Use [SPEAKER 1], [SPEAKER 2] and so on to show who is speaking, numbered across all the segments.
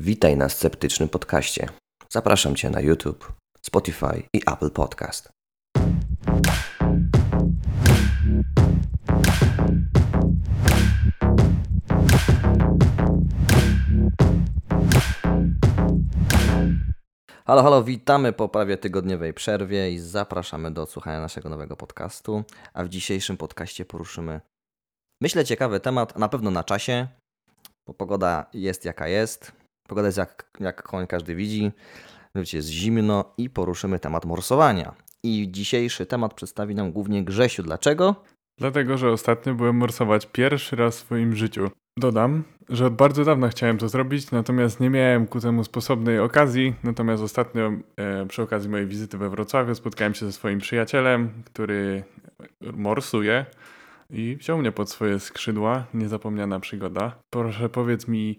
[SPEAKER 1] Witaj na Sceptycznym Podcaście. Zapraszam Cię na YouTube, Spotify i Apple Podcast. Halo, halo, witamy po prawie tygodniowej przerwie i zapraszamy do odsłuchania naszego nowego podcastu. A w dzisiejszym podcaście poruszymy, myślę, ciekawy temat, na pewno na czasie, bo pogoda jest jaka jest. Pogoda jest jak, jak koń każdy widzi. Wiecie, jest zimno i poruszymy temat morsowania. I dzisiejszy temat przedstawi nam głównie Grzesiu. Dlaczego?
[SPEAKER 2] Dlatego, że ostatnio byłem morsować pierwszy raz w swoim życiu. Dodam, że od bardzo dawna chciałem to zrobić, natomiast nie miałem ku temu sposobnej okazji. Natomiast ostatnio e, przy okazji mojej wizyty we Wrocławiu spotkałem się ze swoim przyjacielem, który morsuje i wziął mnie pod swoje skrzydła. Niezapomniana przygoda. Proszę powiedz mi,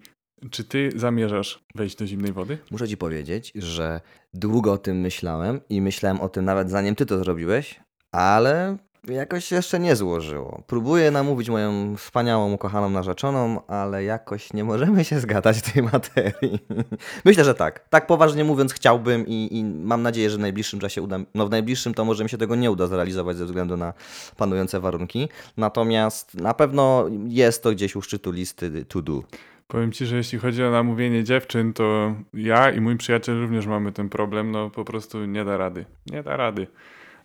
[SPEAKER 2] czy ty zamierzasz wejść do zimnej wody?
[SPEAKER 1] Muszę ci powiedzieć, że długo o tym myślałem i myślałem o tym nawet zanim ty to zrobiłeś, ale jakoś się jeszcze nie złożyło. Próbuję namówić moją wspaniałą, ukochaną narzeczoną, ale jakoś nie możemy się zgadać w tej materii. Myślę, że tak. Tak poważnie mówiąc chciałbym i, i mam nadzieję, że w najbliższym czasie uda. No w najbliższym to może mi się tego nie uda zrealizować ze względu na panujące warunki. Natomiast na pewno jest to gdzieś u szczytu listy to do.
[SPEAKER 2] Powiem ci, że jeśli chodzi o namówienie dziewczyn, to ja i mój przyjaciel również mamy ten problem. No po prostu nie da rady. Nie da rady.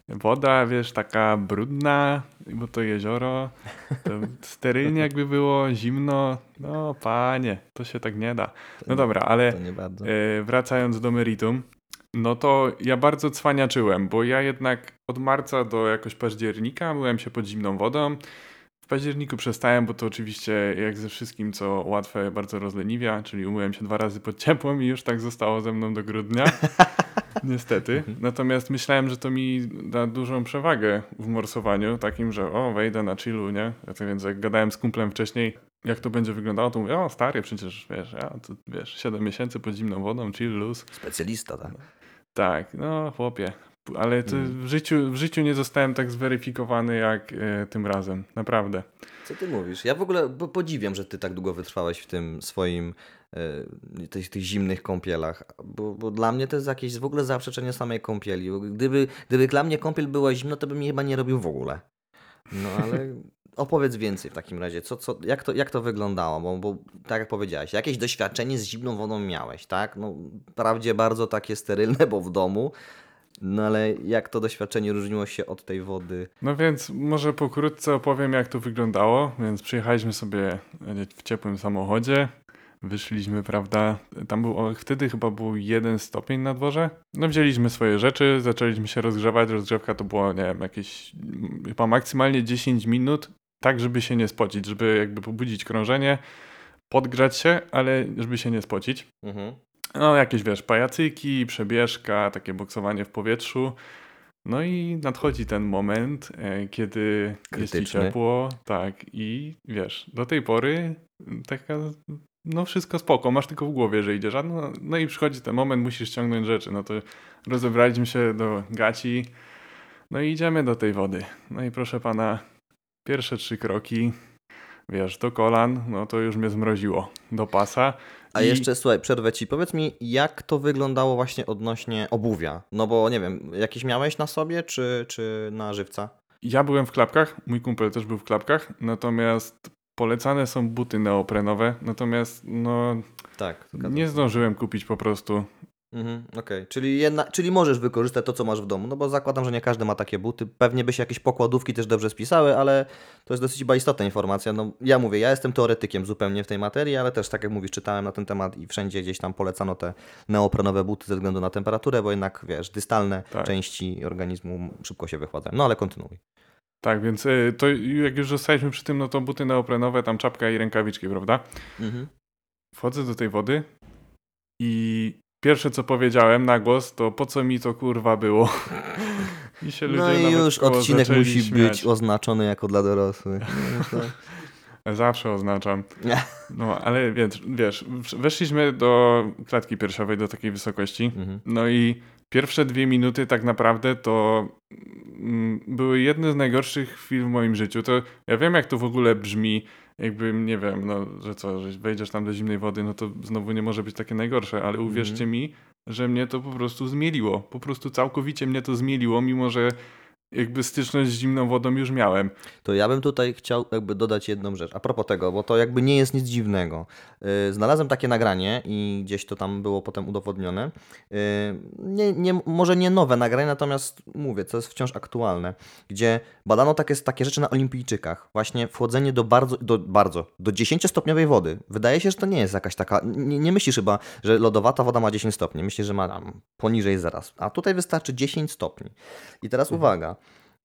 [SPEAKER 2] Woda, wiesz, taka brudna, bo to jezioro, to sterylnie jakby było, zimno. No panie, to się tak nie da. No dobra, ale e, wracając do meritum, no to ja bardzo cwaniaczyłem, bo ja jednak od marca do jakoś października myłem się pod zimną wodą. W październiku przestałem, bo to oczywiście jak ze wszystkim, co łatwe, bardzo rozleniwia, czyli umyłem się dwa razy pod ciepłem i już tak zostało ze mną do grudnia. Niestety. Mhm. Natomiast myślałem, że to mi da dużą przewagę w morsowaniu, takim, że o, wejdę na chillu, nie? Więc jak gadałem z kumplem wcześniej, jak to będzie wyglądało, to mówię, o, stary, przecież, wiesz, ja, to, wiesz, 7 miesięcy pod zimną wodą, chill, luz.
[SPEAKER 1] Specjalista, tak?
[SPEAKER 2] Tak, no chłopie, ale mm. w, życiu, w życiu nie zostałem tak zweryfikowany jak e, tym razem. Naprawdę.
[SPEAKER 1] Co ty mówisz? Ja w ogóle podziwiam, że ty tak długo wytrwałeś w tym swoim e, tych, tych zimnych kąpielach, bo, bo, dla mnie to jest jakieś w ogóle zaprzeczenie samej kąpieli. Gdyby, gdyby dla mnie kąpiel była zimna, to bym jej chyba nie robił w ogóle. No ale opowiedz więcej w takim razie. Co, co, jak, to, jak to wyglądało? Bo, bo tak jak powiedziałeś, jakieś doświadczenie z zimną wodą miałeś, tak? No, wprawdzie bardzo takie sterylne, bo w domu, no ale jak to doświadczenie różniło się od tej wody?
[SPEAKER 2] No więc może pokrótce opowiem jak to wyglądało. Więc przyjechaliśmy sobie w ciepłym samochodzie. Wyszliśmy, prawda? Tam był, wtedy chyba był jeden stopień na dworze. No wzięliśmy swoje rzeczy, zaczęliśmy się rozgrzewać. Rozgrzewka to było, nie wiem, jakieś chyba maksymalnie 10 minut, tak żeby się nie spocić, żeby jakby pobudzić krążenie, podgrzać się, ale żeby się nie spocić. Mhm. No, jakieś wiesz, pajacyki, przebieżka, takie boksowanie w powietrzu. No i nadchodzi ten moment, e, kiedy Krytyczny. jest ci ciepło, tak, i wiesz, do tej pory taka, no wszystko spoko, masz tylko w głowie, że idziesz, no, no i przychodzi ten moment, musisz ściągnąć rzeczy, no to rozebraliśmy się do gaci, no i idziemy do tej wody. No i proszę pana, pierwsze trzy kroki, wiesz, do kolan, no to już mnie zmroziło do pasa.
[SPEAKER 1] A I... jeszcze, słuchaj, przerwę ci. Powiedz mi, jak to wyglądało właśnie odnośnie obuwia? No bo nie wiem, jakieś miałeś na sobie, czy, czy na żywca?
[SPEAKER 2] Ja byłem w klapkach, mój kumpel też był w klapkach, natomiast polecane są buty neoprenowe, natomiast no tak, nie zdążyłem kupić po prostu
[SPEAKER 1] Mhm, Okej, okay. czyli, jedna, czyli możesz wykorzystać to, co masz w domu, no bo zakładam, że nie każdy ma takie buty. Pewnie by się jakieś pokładówki też dobrze spisały, ale to jest dosyć chyba istotna informacja. No, ja mówię, ja jestem teoretykiem zupełnie w tej materii, ale też, tak jak mówisz, czytałem na ten temat i wszędzie gdzieś tam polecano te neoprenowe buty ze względu na temperaturę, bo jednak, wiesz, dystalne tak. części organizmu szybko się wychładzają. No ale kontynuuj.
[SPEAKER 2] Tak, więc y, to jak już zostaliśmy przy tym, no to buty neoprenowe, tam czapka i rękawiczki, prawda? Mhm. Wchodzę do tej wody i Pierwsze co powiedziałem na głos to po co mi to kurwa było.
[SPEAKER 1] I się no i już odcinek musi śmiać. być oznaczony jako dla dorosłych.
[SPEAKER 2] No Zawsze oznaczam. No ale wiesz, wiesz, weszliśmy do klatki piersiowej do takiej wysokości. Mhm. No i pierwsze dwie minuty tak naprawdę to mm, były jedne z najgorszych chwil w moim życiu. To ja wiem jak to w ogóle brzmi jakby nie wiem, no, że co, że wejdziesz tam do zimnej wody, no to znowu nie może być takie najgorsze, ale uwierzcie
[SPEAKER 1] Mhm.
[SPEAKER 2] mi, że mnie to po prostu zmieliło. Po prostu całkowicie mnie to zmieliło, mimo że jakby styczność z zimną wodą już miałem.
[SPEAKER 1] To ja bym tutaj chciał jakby dodać jedną rzecz. A propos tego, bo to jakby nie jest nic dziwnego. Yy, Znalazłem takie nagranie i gdzieś to tam było potem udowodnione. Yy, Nie, nie, może nie nowe nagranie, natomiast mówię, co jest wciąż aktualne, gdzie badano takie, takie rzeczy na olimpijczykach. Właśnie wchodzenie do bardzo, do, bardzo, do 10-stopniowej wody. Wydaje się, że to nie jest jakaś taka, nie, nie myślisz chyba, że lodowata woda ma 10 stopni. Myślisz, że ma tam poniżej zaraz. A tutaj wystarczy 10 stopni. I teraz uwaga.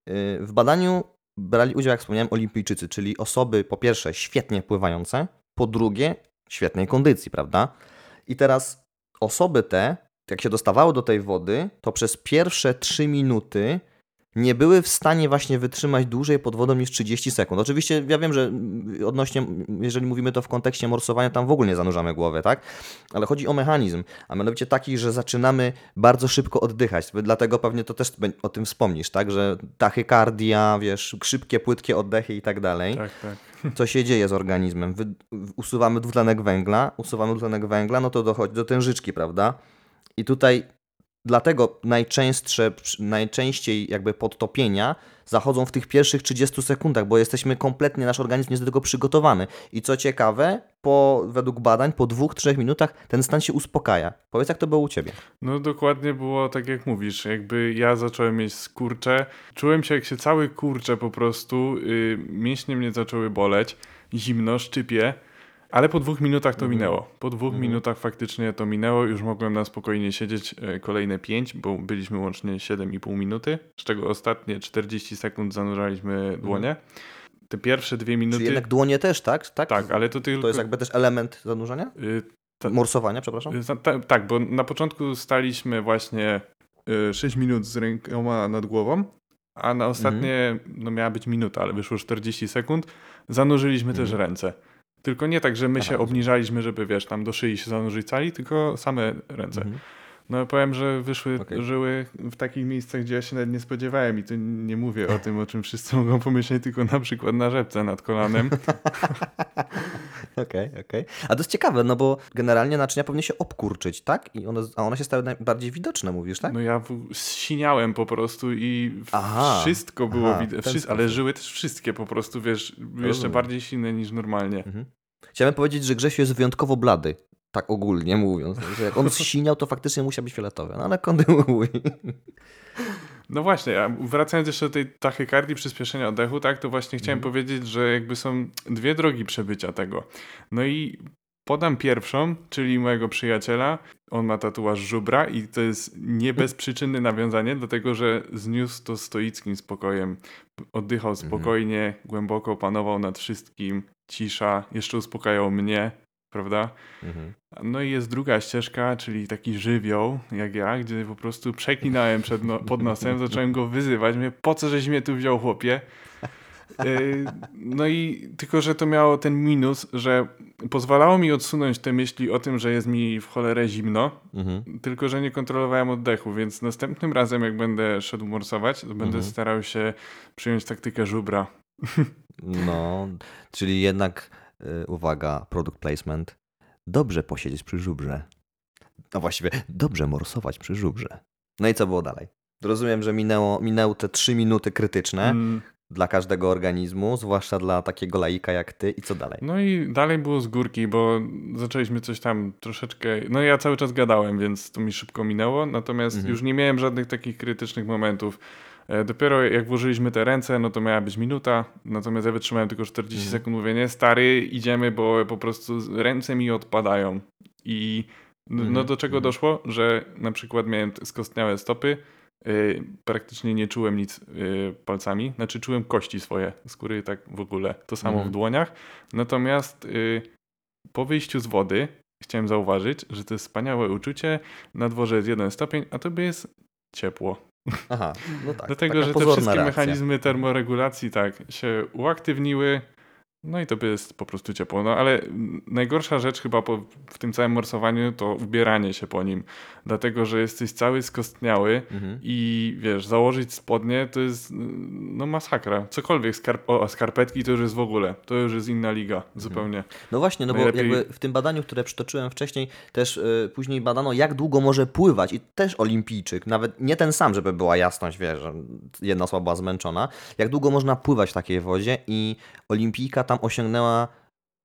[SPEAKER 1] Yy, W badaniu brali udział, jak wspomniałem, olimpijczycy, czyli osoby po pierwsze świetnie pływające, po drugie świetnej kondycji, prawda? I teraz osoby te, jak się dostawały do tej wody, to przez pierwsze 3 minuty nie były w stanie właśnie wytrzymać dłużej pod wodą niż 30 sekund. Oczywiście ja wiem, że mm, odnośnie, jeżeli mówimy to w kontekście morsowania, tam w ogóle nie zanurzamy głowy, tak? Ale chodzi o mechanizm, a mianowicie taki, że zaczynamy bardzo szybko oddychać. Dlatego pewnie to też o tym wspomnisz, tak? Że tachykardia, wiesz, szybkie, płytkie oddechy i tak dalej
[SPEAKER 2] Tak, tak.
[SPEAKER 1] co się dzieje z organizmem. Wy, usuwamy dwutlenek węgla, usuwamy dwutlenek węgla, no to dochodzi do tężyczki, prawda? I tutaj dlatego najczęstsze, najczęściej jakby podtopienia zachodzą w tych pierwszych 30 sekundach, bo jesteśmy kompletnie, nasz organizm jest do tego przygotowany. I co ciekawe, po, według badań, po dwóch, trzech minutach ten stan się uspokaja. Powiedz, jak to było u Ciebie?
[SPEAKER 2] No dokładnie było tak jak mówisz, jakby ja zacząłem mieć skurcze, czułem się jak się cały kurcze po prostu, yy, mięśnie mnie zaczęły boleć, zimno, szczypie, ale po dwóch minutach to minęło. Po dwóch minutach faktycznie to minęło, już mogłem na spokojnie siedzieć e, kolejne pięć, bo byliśmy łącznie 7,5 minuty, z czego ostatnie 40 sekund zanurzaliśmy dłonie. Te pierwsze dwie minuty...
[SPEAKER 1] Czyli jednak dłonie też, tak? Tak,
[SPEAKER 2] Tak, ale to tylko...
[SPEAKER 1] To jest jakby też element zanurzania?
[SPEAKER 2] y, ta-
[SPEAKER 1] Morsowania, przepraszam?
[SPEAKER 2] Y, za- ta- Tak, bo na początku staliśmy właśnie y, 6 minut z rękoma nad głową, a na ostatnie, no miała być minuta, ale wyszło 40 sekund, zanurzyliśmy też
[SPEAKER 1] Mhm.
[SPEAKER 2] ręce. Tylko nie tak, że my
[SPEAKER 1] Aha,
[SPEAKER 2] się obniżaliśmy, żeby wiesz, tam do szyi się zanurzyć cali, tylko same ręce.
[SPEAKER 1] Mhm.
[SPEAKER 2] No powiem, że wyszły
[SPEAKER 1] Okej.
[SPEAKER 2] żyły w takich miejscach, gdzie ja się nawet nie spodziewałem i tu nie mówię o tym, o czym wszyscy mogą pomyśleć, tylko na przykład na rzepce nad kolanem.
[SPEAKER 1] Okej, okej. A to jest ciekawe, no bo generalnie naczynia powinny się obkurczyć, tak? I one, a one się stały najbardziej widoczne, mówisz, tak?
[SPEAKER 2] No ja zsiniałem po prostu i
[SPEAKER 1] Aha,
[SPEAKER 2] wszystko było
[SPEAKER 1] aha,
[SPEAKER 2] widać.
[SPEAKER 1] w ten
[SPEAKER 2] Wszys- ale żyły też wszystkie po prostu, wiesz, jeszcze
[SPEAKER 1] Rozumiem.
[SPEAKER 2] bardziej silne niż normalnie.
[SPEAKER 1] Mhm. Chciałem powiedzieć, że Grzesiu jest wyjątkowo blady. Tak ogólnie mówiąc. Że jak on zsiniał, to faktycznie musiał być fioletowy. No ale kontynuuj.
[SPEAKER 2] No właśnie, a wracając jeszcze do tej tachykardii, przyspieszenia oddechu, tak, to właśnie chciałem
[SPEAKER 1] Mhm.
[SPEAKER 2] powiedzieć, że jakby są dwie drogi przebycia tego. No i podam pierwszą, czyli mojego przyjaciela. On ma tatuaż żubra i to jest nie bez przyczyny nawiązanie do tego, że zniósł to stoickim spokojem. Oddychał spokojnie, głęboko panował nad wszystkim, cisza, jeszcze uspokajał mnie, prawda?
[SPEAKER 1] Mhm.
[SPEAKER 2] No i jest druga ścieżka, czyli taki żywioł, jak ja, gdzie po prostu przeklinałem przed no, pod nosem, zacząłem go wyzywać, mówię, po co żeś mnie tu wziął, chłopie? Yy, No i tylko, że to miało ten minus, że pozwalało mi odsunąć te myśli o tym, że jest mi w cholerę zimno,
[SPEAKER 1] Mhm.
[SPEAKER 2] tylko, że nie kontrolowałem oddechu, więc następnym razem, jak będę szedł morsować, to będę
[SPEAKER 1] Mhm.
[SPEAKER 2] starał się przyjąć taktykę żubra.
[SPEAKER 1] No, czyli jednak, y, uwaga, product placement. Dobrze posiedzieć przy żubrze. No właściwie, dobrze morsować przy żubrze. No i co było dalej? Rozumiem, że minęło, minęły te trzy minuty krytyczne
[SPEAKER 2] Mm,
[SPEAKER 1] dla każdego organizmu, zwłaszcza dla takiego laika jak ty. I co dalej?
[SPEAKER 2] No i dalej było z górki, bo zaczęliśmy coś tam troszeczkę. No ja cały czas gadałem, więc to mi szybko minęło. Natomiast
[SPEAKER 1] Mhm.
[SPEAKER 2] już nie miałem żadnych takich krytycznych momentów. E, Dopiero jak włożyliśmy te ręce, no to miała być minuta, natomiast ja wytrzymałem tylko 40
[SPEAKER 1] Mhm.
[SPEAKER 2] sekund. Mówię, nie stary, idziemy, bo po prostu ręce mi odpadają. I no,
[SPEAKER 1] Mhm,
[SPEAKER 2] do czego
[SPEAKER 1] mhm.
[SPEAKER 2] doszło? Że na przykład miałem skostniałe stopy, y, praktycznie nie czułem nic y, palcami, znaczy czułem kości swoje, skóry tak w ogóle, to samo
[SPEAKER 1] Mhm.
[SPEAKER 2] w dłoniach. Natomiast y, po wyjściu z wody chciałem zauważyć, że to jest wspaniałe uczucie, na dworze jest jeden stopień, a tobie jest ciepło.
[SPEAKER 1] Aha, no tak.
[SPEAKER 2] Dlatego, że te wszystkie
[SPEAKER 1] reakcja.
[SPEAKER 2] mechanizmy termoregulacji tak się uaktywniły, No i to jest po prostu ciepło. No ale najgorsza rzecz chyba po, w tym całym morsowaniu to ubieranie się po nim. Dlatego, że jesteś cały skostniały
[SPEAKER 1] Mhm.
[SPEAKER 2] i wiesz, założyć spodnie to jest no masakra. Cokolwiek, skarp o, skarpetki to już jest w ogóle. To już jest inna liga zupełnie.
[SPEAKER 1] No właśnie, no bo
[SPEAKER 2] Najlepiej-
[SPEAKER 1] jakby w tym badaniu, które przytoczyłem wcześniej, też y, później badano, jak długo może pływać i też olimpijczyk, nawet nie ten sam, żeby była jasność, wiesz, że jedna była zmęczona, jak długo można pływać w takiej wodzie i olimpijka tam osiągnęła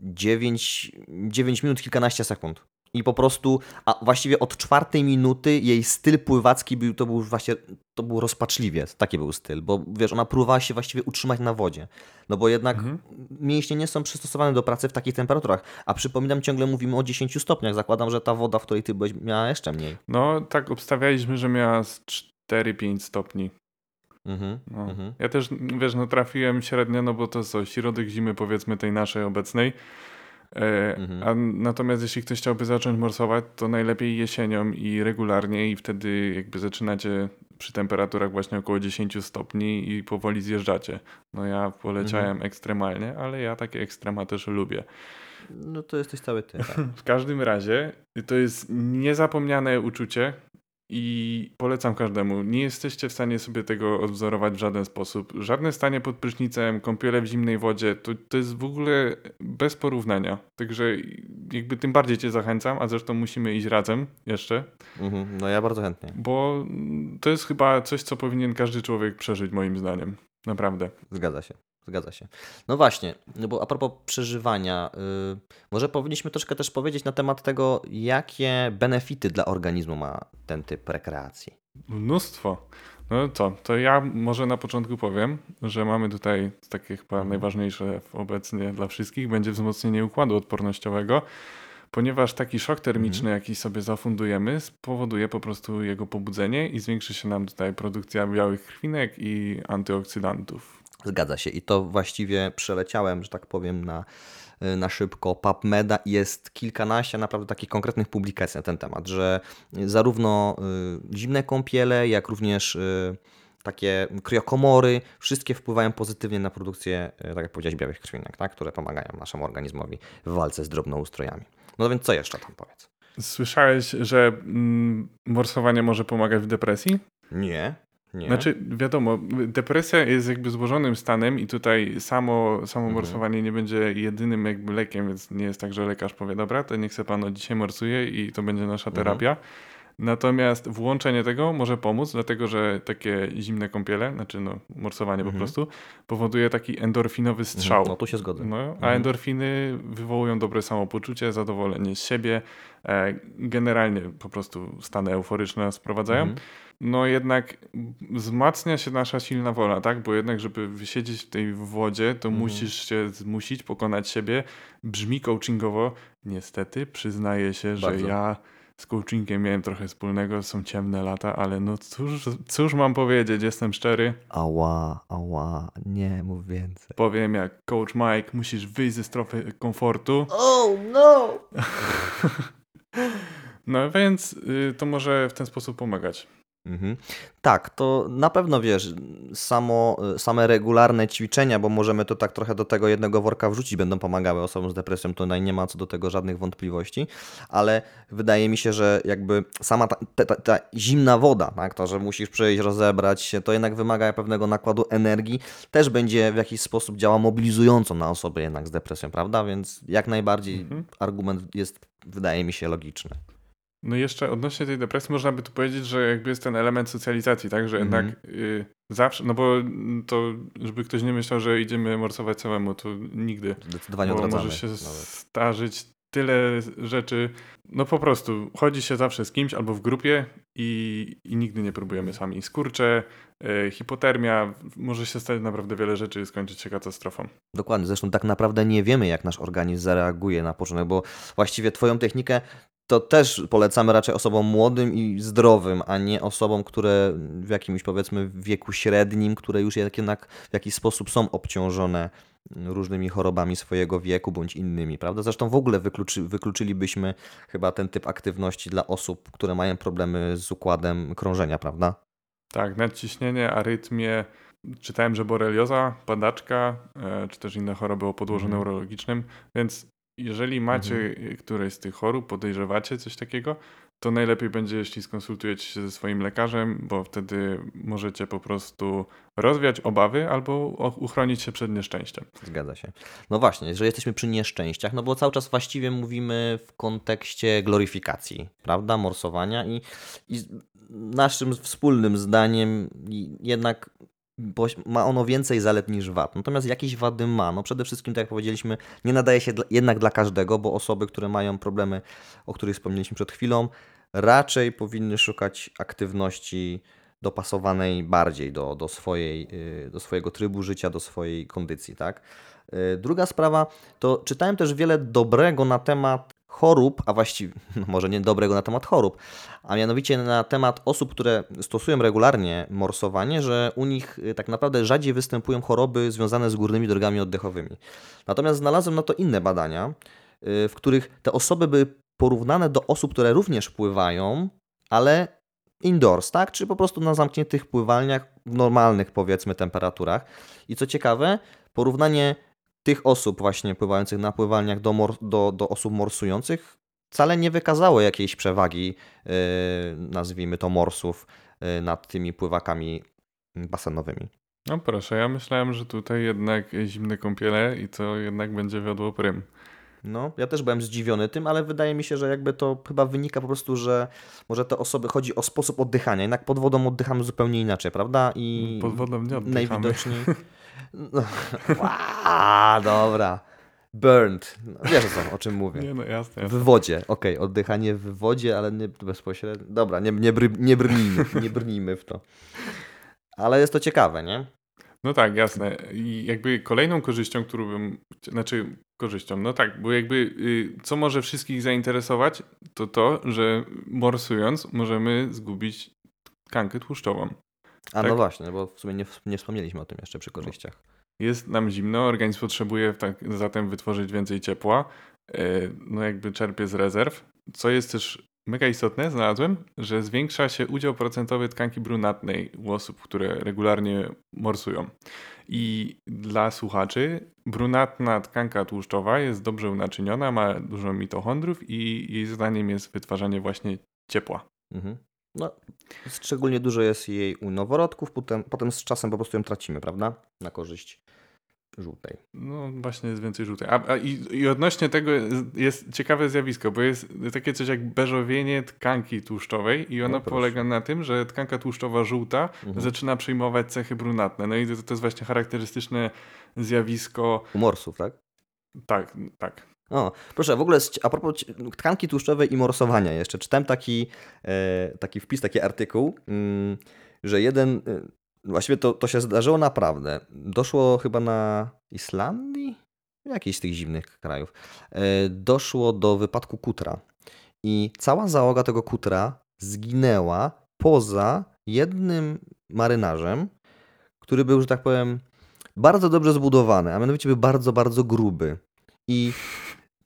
[SPEAKER 1] 9, 9 minut, kilkanaście sekund. I po prostu, a właściwie od czwartej minuty jej styl pływacki był, to był właśnie, to był rozpaczliwie, taki był styl, bo wiesz, ona próbowała się właściwie utrzymać na wodzie. No bo jednak
[SPEAKER 2] Mhm.
[SPEAKER 1] mięśnie nie są przystosowane do pracy w takich temperaturach. A przypominam, ciągle mówimy o 10 stopniach. Zakładam, że ta woda, w której ty byłeś, miała jeszcze mniej.
[SPEAKER 2] No tak obstawialiśmy, że miała z 4-5 stopni.
[SPEAKER 1] Mhm.
[SPEAKER 2] No.
[SPEAKER 1] Mhm.
[SPEAKER 2] Ja też, wiesz, no trafiłem średnio, no bo to co, środek zimy powiedzmy tej naszej obecnej. E,
[SPEAKER 1] Mhm.
[SPEAKER 2] A natomiast jeśli ktoś chciałby zacząć morsować, to najlepiej jesienią i regularnie i wtedy jakby zaczynacie przy temperaturach właśnie około 10 stopni i powoli zjeżdżacie. No ja poleciałem
[SPEAKER 1] Mhm.
[SPEAKER 2] ekstremalnie, ale ja takie ekstrema też lubię.
[SPEAKER 1] No to jesteś cały ty. Tak.
[SPEAKER 2] W każdym razie to jest niezapomniane uczucie i polecam każdemu. Nie jesteście w stanie sobie tego odwzorować w żaden sposób. Żadne stanie pod prysznicem, kąpiele w zimnej wodzie, to, to jest w ogóle bez porównania. Także jakby tym bardziej cię zachęcam, a zresztą musimy iść razem jeszcze,
[SPEAKER 1] Mhm. No ja bardzo chętnie.
[SPEAKER 2] bo to jest chyba coś, co powinien każdy człowiek przeżyć moim zdaniem. Naprawdę.
[SPEAKER 1] Zgadza się. Zgadza się. No właśnie, no bo a propos przeżywania, y, może powinniśmy troszkę też powiedzieć na temat tego, jakie benefity dla organizmu ma ten typ rekreacji.
[SPEAKER 2] Mnóstwo. No co, to ja może na początku powiem, że mamy tutaj takie chyba
[SPEAKER 1] Mhm.
[SPEAKER 2] najważniejsze obecnie dla wszystkich, będzie wzmocnienie układu odpornościowego, ponieważ taki szok termiczny,
[SPEAKER 1] Mhm.
[SPEAKER 2] jaki sobie zafundujemy, spowoduje po prostu jego pobudzenie i zwiększy się nam tutaj produkcja białych krwinek i antyoksydantów.
[SPEAKER 1] Zgadza się. I to właściwie przeleciałem, że tak powiem, na, y, na szybko PubMeda i jest kilkanaście naprawdę takich konkretnych publikacji na ten temat, że zarówno y, zimne kąpiele, jak również y, takie kryokomory, wszystkie wpływają pozytywnie na produkcję, y, tak jak powiedziałeś, białych krwinek, tak? które pomagają naszemu organizmowi w walce z drobnoustrojami. No więc co jeszcze tam powiedz?
[SPEAKER 2] Słyszałeś, że mm, morsowanie może pomagać w depresji?
[SPEAKER 1] Nie. Nie.
[SPEAKER 2] Znaczy, wiadomo, depresja jest jakby złożonym stanem i tutaj samo, samo
[SPEAKER 1] Mhm.
[SPEAKER 2] morsowanie nie będzie jedynym jakby lekiem, więc nie jest tak, że lekarz powie, dobra, to niech se pan od dzisiaj morsuje i to będzie nasza
[SPEAKER 1] Mhm.
[SPEAKER 2] Natomiast włączenie tego może pomóc, dlatego że takie zimne kąpiele, znaczy no, morsowanie po
[SPEAKER 1] Mhm.
[SPEAKER 2] prostu, powoduje taki endorfinowy strzał.
[SPEAKER 1] Mhm. No tu się zgodzę.
[SPEAKER 2] No, a
[SPEAKER 1] Mhm.
[SPEAKER 2] endorfiny wywołują dobre samopoczucie, zadowolenie z siebie, e, generalnie po prostu stany euforyczne nas wprowadzają.
[SPEAKER 1] Mhm.
[SPEAKER 2] No jednak wzmacnia się nasza silna wola, tak? Bo jednak, żeby wysiedzieć w tej wodzie, to
[SPEAKER 1] Mhm.
[SPEAKER 2] musisz się zmusić, pokonać siebie. Brzmi coachingowo. Niestety, przyznaję się, że
[SPEAKER 1] Bardzo.
[SPEAKER 2] ja z coachingiem miałem trochę wspólnego, są ciemne lata, ale no cóż, cóż mam powiedzieć, jestem szczery.
[SPEAKER 1] Ała, ała, nie mów więcej.
[SPEAKER 2] Powiem jak coach Mike, musisz wyjść ze strefy komfortu.
[SPEAKER 1] Oh no!
[SPEAKER 2] No więc y, to może w ten sposób pomagać.
[SPEAKER 1] Mhm. Tak, to na pewno wiesz, samo, same regularne ćwiczenia, bo możemy to tak trochę do tego jednego worka wrzucić, będą pomagały osobom z depresją, to nie ma co do tego żadnych wątpliwości, ale wydaje mi się, że jakby sama ta, ta, ta, ta zimna woda, tak, to, że musisz przyjść, rozebrać się, to jednak wymaga pewnego nakładu energii, też będzie w jakiś sposób działa mobilizująco na osoby jednak z depresją, prawda? Więc jak najbardziej
[SPEAKER 2] Mhm.
[SPEAKER 1] argument jest, wydaje mi się, logiczny.
[SPEAKER 2] No jeszcze odnośnie tej depresji można by tu powiedzieć, że jakby jest ten element socjalizacji, tak, że
[SPEAKER 1] Mhm.
[SPEAKER 2] jednak y, zawsze, no bo to, żeby ktoś nie myślał, że idziemy morsować samemu, to nigdy.
[SPEAKER 1] Zdecydowanie
[SPEAKER 2] bo może się
[SPEAKER 1] nawet.
[SPEAKER 2] starzyć tyle rzeczy, no po prostu chodzi się zawsze z kimś albo w grupie i, i nigdy nie próbujemy sami. Skurcze, y, hipotermia, może się stać naprawdę wiele rzeczy i skończyć się katastrofą.
[SPEAKER 1] Dokładnie, zresztą tak naprawdę nie wiemy, jak nasz organizm zareaguje na początek, bo właściwie Twoją technikę to też polecamy raczej osobom młodym i zdrowym, a nie osobom, które w jakimś powiedzmy wieku średnim, które już jednak w jakiś sposób są obciążone różnymi chorobami swojego wieku bądź innymi, prawda? Zresztą w ogóle wykluczy, wykluczylibyśmy chyba ten typ aktywności dla osób, które mają problemy z układem krążenia, prawda?
[SPEAKER 2] Tak, nadciśnienie, arytmie, czytałem, że borelioza, padaczka, e, czy też inne choroby o podłożu
[SPEAKER 1] Mhm.
[SPEAKER 2] neurologicznym, więc jeżeli macie
[SPEAKER 1] Mhm.
[SPEAKER 2] któreś z tych chorób, podejrzewacie coś takiego, to najlepiej będzie, jeśli skonsultujecie się ze swoim lekarzem, bo wtedy możecie po prostu rozwiać obawy albo uchronić się przed nieszczęściem.
[SPEAKER 1] Zgadza się. No właśnie, że jesteśmy przy nieszczęściach, no bo cały czas właściwie mówimy w kontekście gloryfikacji, prawda, morsowania i, i naszym wspólnym zdaniem jednak bo- ma ono więcej zalet niż wad. Natomiast jakieś wady ma. No przede wszystkim, tak jak powiedzieliśmy, nie nadaje się dla, jednak dla każdego, bo osoby, które mają problemy, o których wspomnieliśmy przed chwilą, raczej powinny szukać aktywności dopasowanej bardziej do, do, swojej, y, do swojego trybu życia, do swojej kondycji, tak? Y, Druga sprawa, to czytałem też wiele dobrego na temat chorób, a właściwie może nie dobrego na temat chorób, a mianowicie na temat osób, które stosują regularnie morsowanie, że u nich y, tak naprawdę rzadziej występują choroby związane z górnymi drogami oddechowymi. Natomiast znalazłem na to inne badania, y, w których te osoby były porównane do osób, które również pływają, ale indoors, tak? Czy po prostu na zamkniętych pływalniach w normalnych, powiedzmy, temperaturach. I co ciekawe, porównanie tych osób właśnie pływających na pływalniach do, do, do osób morsujących wcale nie wykazało jakiejś przewagi, yy, nazwijmy to morsów, yy, nad tymi pływakami basenowymi.
[SPEAKER 2] No proszę, ja myślałem, że tutaj jednak zimne kąpiele i to jednak będzie wiodło prym.
[SPEAKER 1] No, ja też byłem zdziwiony tym, ale wydaje mi się, że jakby to chyba wynika po prostu, że może te osoby chodzi o sposób oddychania. Jednak pod wodą oddychamy zupełnie inaczej, prawda? I
[SPEAKER 2] Pod wodą nie oddychamy.
[SPEAKER 1] najwidoczniej. No, dobra. Burned. No, wiesz o, co, o czym mówię.
[SPEAKER 2] Nie no, jasne,
[SPEAKER 1] W
[SPEAKER 2] jasne.
[SPEAKER 1] wodzie, okej, oddychanie w wodzie, ale nie bezpośrednio. Dobra, nie, nie, bry, nie brnijmy, nie brnijmy w to. Ale jest to ciekawe, nie?
[SPEAKER 2] No tak, jasne. I jakby kolejną korzyścią, którą bym, znaczy korzyścią, no tak, bo jakby y, co może wszystkich zainteresować, to to, że morsując możemy zgubić tkankę tłuszczową.
[SPEAKER 1] A
[SPEAKER 2] Tak.
[SPEAKER 1] no właśnie, bo w sumie nie, nie wspomnieliśmy o tym jeszcze przy korzyściach.
[SPEAKER 2] Jest nam zimno, organizm potrzebuje tak, zatem wytworzyć więcej ciepła, y, no jakby czerpie z rezerw. Co jest też mega istotne, znalazłem, że zwiększa się udział procentowy tkanki brunatnej u osób, które regularnie morsują. I dla słuchaczy, brunatna tkanka tłuszczowa jest dobrze unaczyniona, ma dużo mitochondrów i jej zadaniem jest wytwarzanie właśnie ciepła.
[SPEAKER 1] Mhm. No, szczególnie dużo jest jej u noworodków, potem, potem z czasem po prostu ją tracimy, prawda? Na korzyść żółtej.
[SPEAKER 2] No właśnie jest więcej żółtej. A, a i, I odnośnie tego jest, ciekawe zjawisko, bo jest takie coś jak beżowienie tkanki tłuszczowej i ona
[SPEAKER 1] No
[SPEAKER 2] polega na tym, że tkanka tłuszczowa żółta
[SPEAKER 1] Mhm.
[SPEAKER 2] zaczyna przyjmować cechy brunatne. No i to, to jest właśnie charakterystyczne zjawisko.
[SPEAKER 1] U morsów, tak?
[SPEAKER 2] Tak, tak.
[SPEAKER 1] O, proszę, w ogóle a propos tkanki tłuszczowej i morsowania jeszcze. Czytałem taki, e, taki wpis, taki artykuł, mm, że jeden, e, właściwie to, to się zdarzyło naprawdę. Doszło chyba na Islandii? Jakiś z tych zimnych krajów. E, doszło do wypadku kutra. I cała załoga tego kutra zginęła poza jednym marynarzem, który był, że tak powiem, bardzo dobrze zbudowany, a mianowicie był bardzo, bardzo gruby. I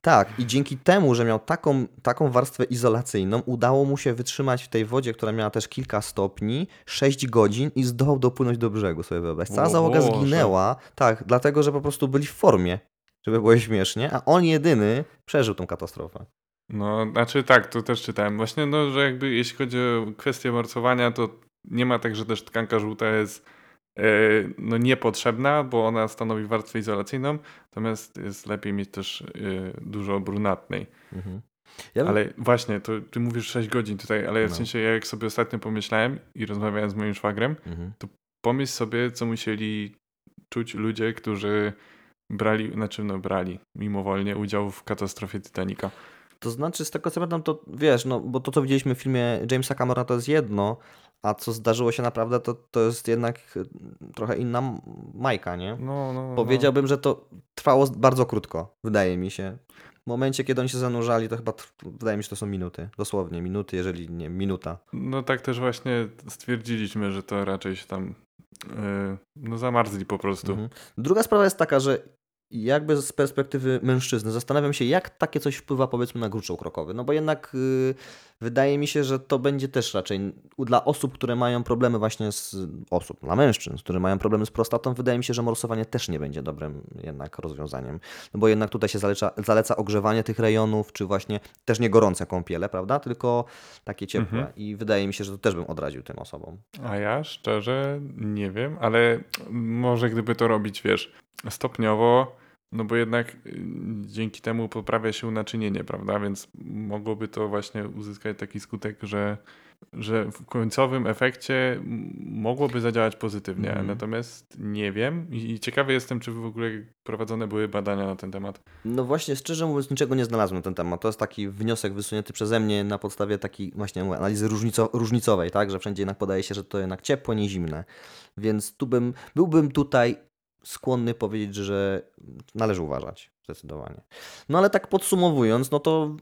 [SPEAKER 1] tak, i dzięki temu, że miał taką, taką warstwę izolacyjną, udało mu się wytrzymać w tej wodzie, która miała też kilka stopni, 6 godzin i zdołał dopłynąć do brzegu, sobie wyobraź. Cała załoga zginęła, tak, dlatego, że po prostu byli w formie, żeby było śmiesznie, a on jedyny przeżył tą katastrofę.
[SPEAKER 2] No, znaczy tak, to też czytałem. Właśnie, no, że jakby jeśli chodzi o kwestię morsowania, to nie ma tak, że też tkanka żółta jest no, niepotrzebna, bo ona stanowi warstwę izolacyjną, natomiast jest lepiej mieć też e, dużo brunatnej.
[SPEAKER 1] Mhm. Ja bym-
[SPEAKER 2] Ale właśnie, to ty mówisz 6 godzin tutaj, ale ja w
[SPEAKER 1] No.
[SPEAKER 2] sensie, jak sobie ostatnio pomyślałem i rozmawiałem z moim szwagrem,
[SPEAKER 1] Mhm.
[SPEAKER 2] pomyśl sobie, co musieli czuć ludzie, którzy brali, znaczy no brali mimowolnie udział w katastrofie Titanica.
[SPEAKER 1] To znaczy, z tego co pamiętam, to wiesz, no bo to, co widzieliśmy w filmie Jamesa Camerona, to jest jedno, a co zdarzyło się naprawdę, to, to jest jednak y, trochę inna majka, nie?
[SPEAKER 2] No, no, no.
[SPEAKER 1] Powiedziałbym, że to trwało bardzo krótko, wydaje mi się. W momencie, kiedy oni się zanurzali, to chyba, wydaje mi się, to są minuty. Dosłownie minuty, jeżeli nie minuta.
[SPEAKER 2] No tak też właśnie stwierdziliśmy, że to raczej się tam yy, no zamarzli po prostu.
[SPEAKER 1] Mhm. Druga sprawa jest taka, że jakby z perspektywy mężczyzny zastanawiam się, jak takie coś wpływa powiedzmy na gruczoł krokowy. No bo jednak y, wydaje mi się, że to będzie też raczej dla osób, które mają problemy właśnie z osób, dla mężczyzn, które mają problemy z prostatą, wydaje mi się, że morsowanie też nie będzie dobrym jednak rozwiązaniem. No bo jednak tutaj się zaleca, zaleca ogrzewanie tych rejonów, czy właśnie też nie gorące kąpiele, prawda? Tylko takie ciepłe.
[SPEAKER 2] Mhm.
[SPEAKER 1] I wydaje mi się, że to też bym odradził tym osobom.
[SPEAKER 2] A ja szczerze nie wiem, ale może gdyby to robić, wiesz, stopniowo, no bo jednak y, dzięki temu poprawia się naczynienie, prawda? Więc mogłoby to właśnie uzyskać taki skutek, że, że w końcowym efekcie mogłoby zadziałać pozytywnie.
[SPEAKER 1] Mhm.
[SPEAKER 2] Natomiast nie wiem i ciekawy jestem, czy w ogóle prowadzone były badania na ten temat.
[SPEAKER 1] No właśnie, szczerze mówiąc, niczego nie znalazłem na ten temat. To jest taki wniosek wysunięty przeze mnie na podstawie takiej właśnie analizy różnico, różnicowej, tak? Że wszędzie jednak podaje się, że to jednak ciepłe, nie zimne. Więc tu bym, byłbym tutaj skłonny powiedzieć, że należy uważać, zdecydowanie. No ale tak podsumowując, no to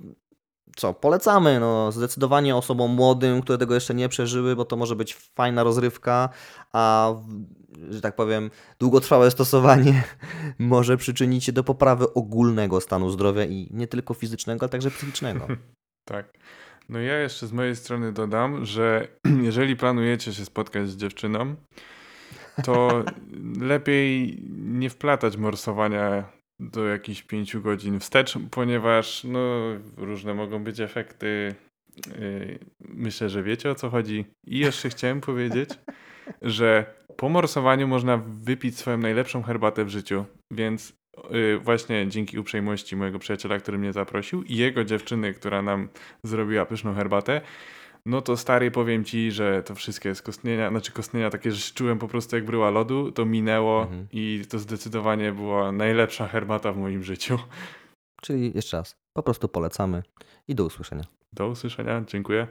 [SPEAKER 1] co, polecamy, no zdecydowanie osobom młodym, które tego jeszcze nie przeżyły, bo to może być fajna rozrywka, a że tak powiem, długotrwałe stosowanie może przyczynić się do poprawy ogólnego stanu zdrowia i nie tylko fizycznego, ale także psychicznego.
[SPEAKER 2] Tak. No ja jeszcze z mojej strony dodam, że jeżeli planujecie się spotkać z dziewczyną, to lepiej nie wplatać morsowania do jakichś pięciu godzin wstecz, ponieważ no, różne mogą być efekty. Yy, Myślę, że wiecie o co chodzi. I jeszcze chciałem powiedzieć, że po morsowaniu można wypić swoją najlepszą herbatę w życiu, więc yy, właśnie dzięki uprzejmości mojego przyjaciela, który mnie zaprosił i jego dziewczyny, która nam zrobiła pyszną herbatę, no to stary, powiem ci, że to wszystkie skostnienia, znaczy kostnienia takie, że czułem po prostu jak bryła lodu, to minęło
[SPEAKER 1] Mhm.
[SPEAKER 2] i to zdecydowanie była najlepsza herbata w moim życiu.
[SPEAKER 1] Czyli jeszcze raz, po prostu polecamy i do usłyszenia.
[SPEAKER 2] Do usłyszenia, dziękuję.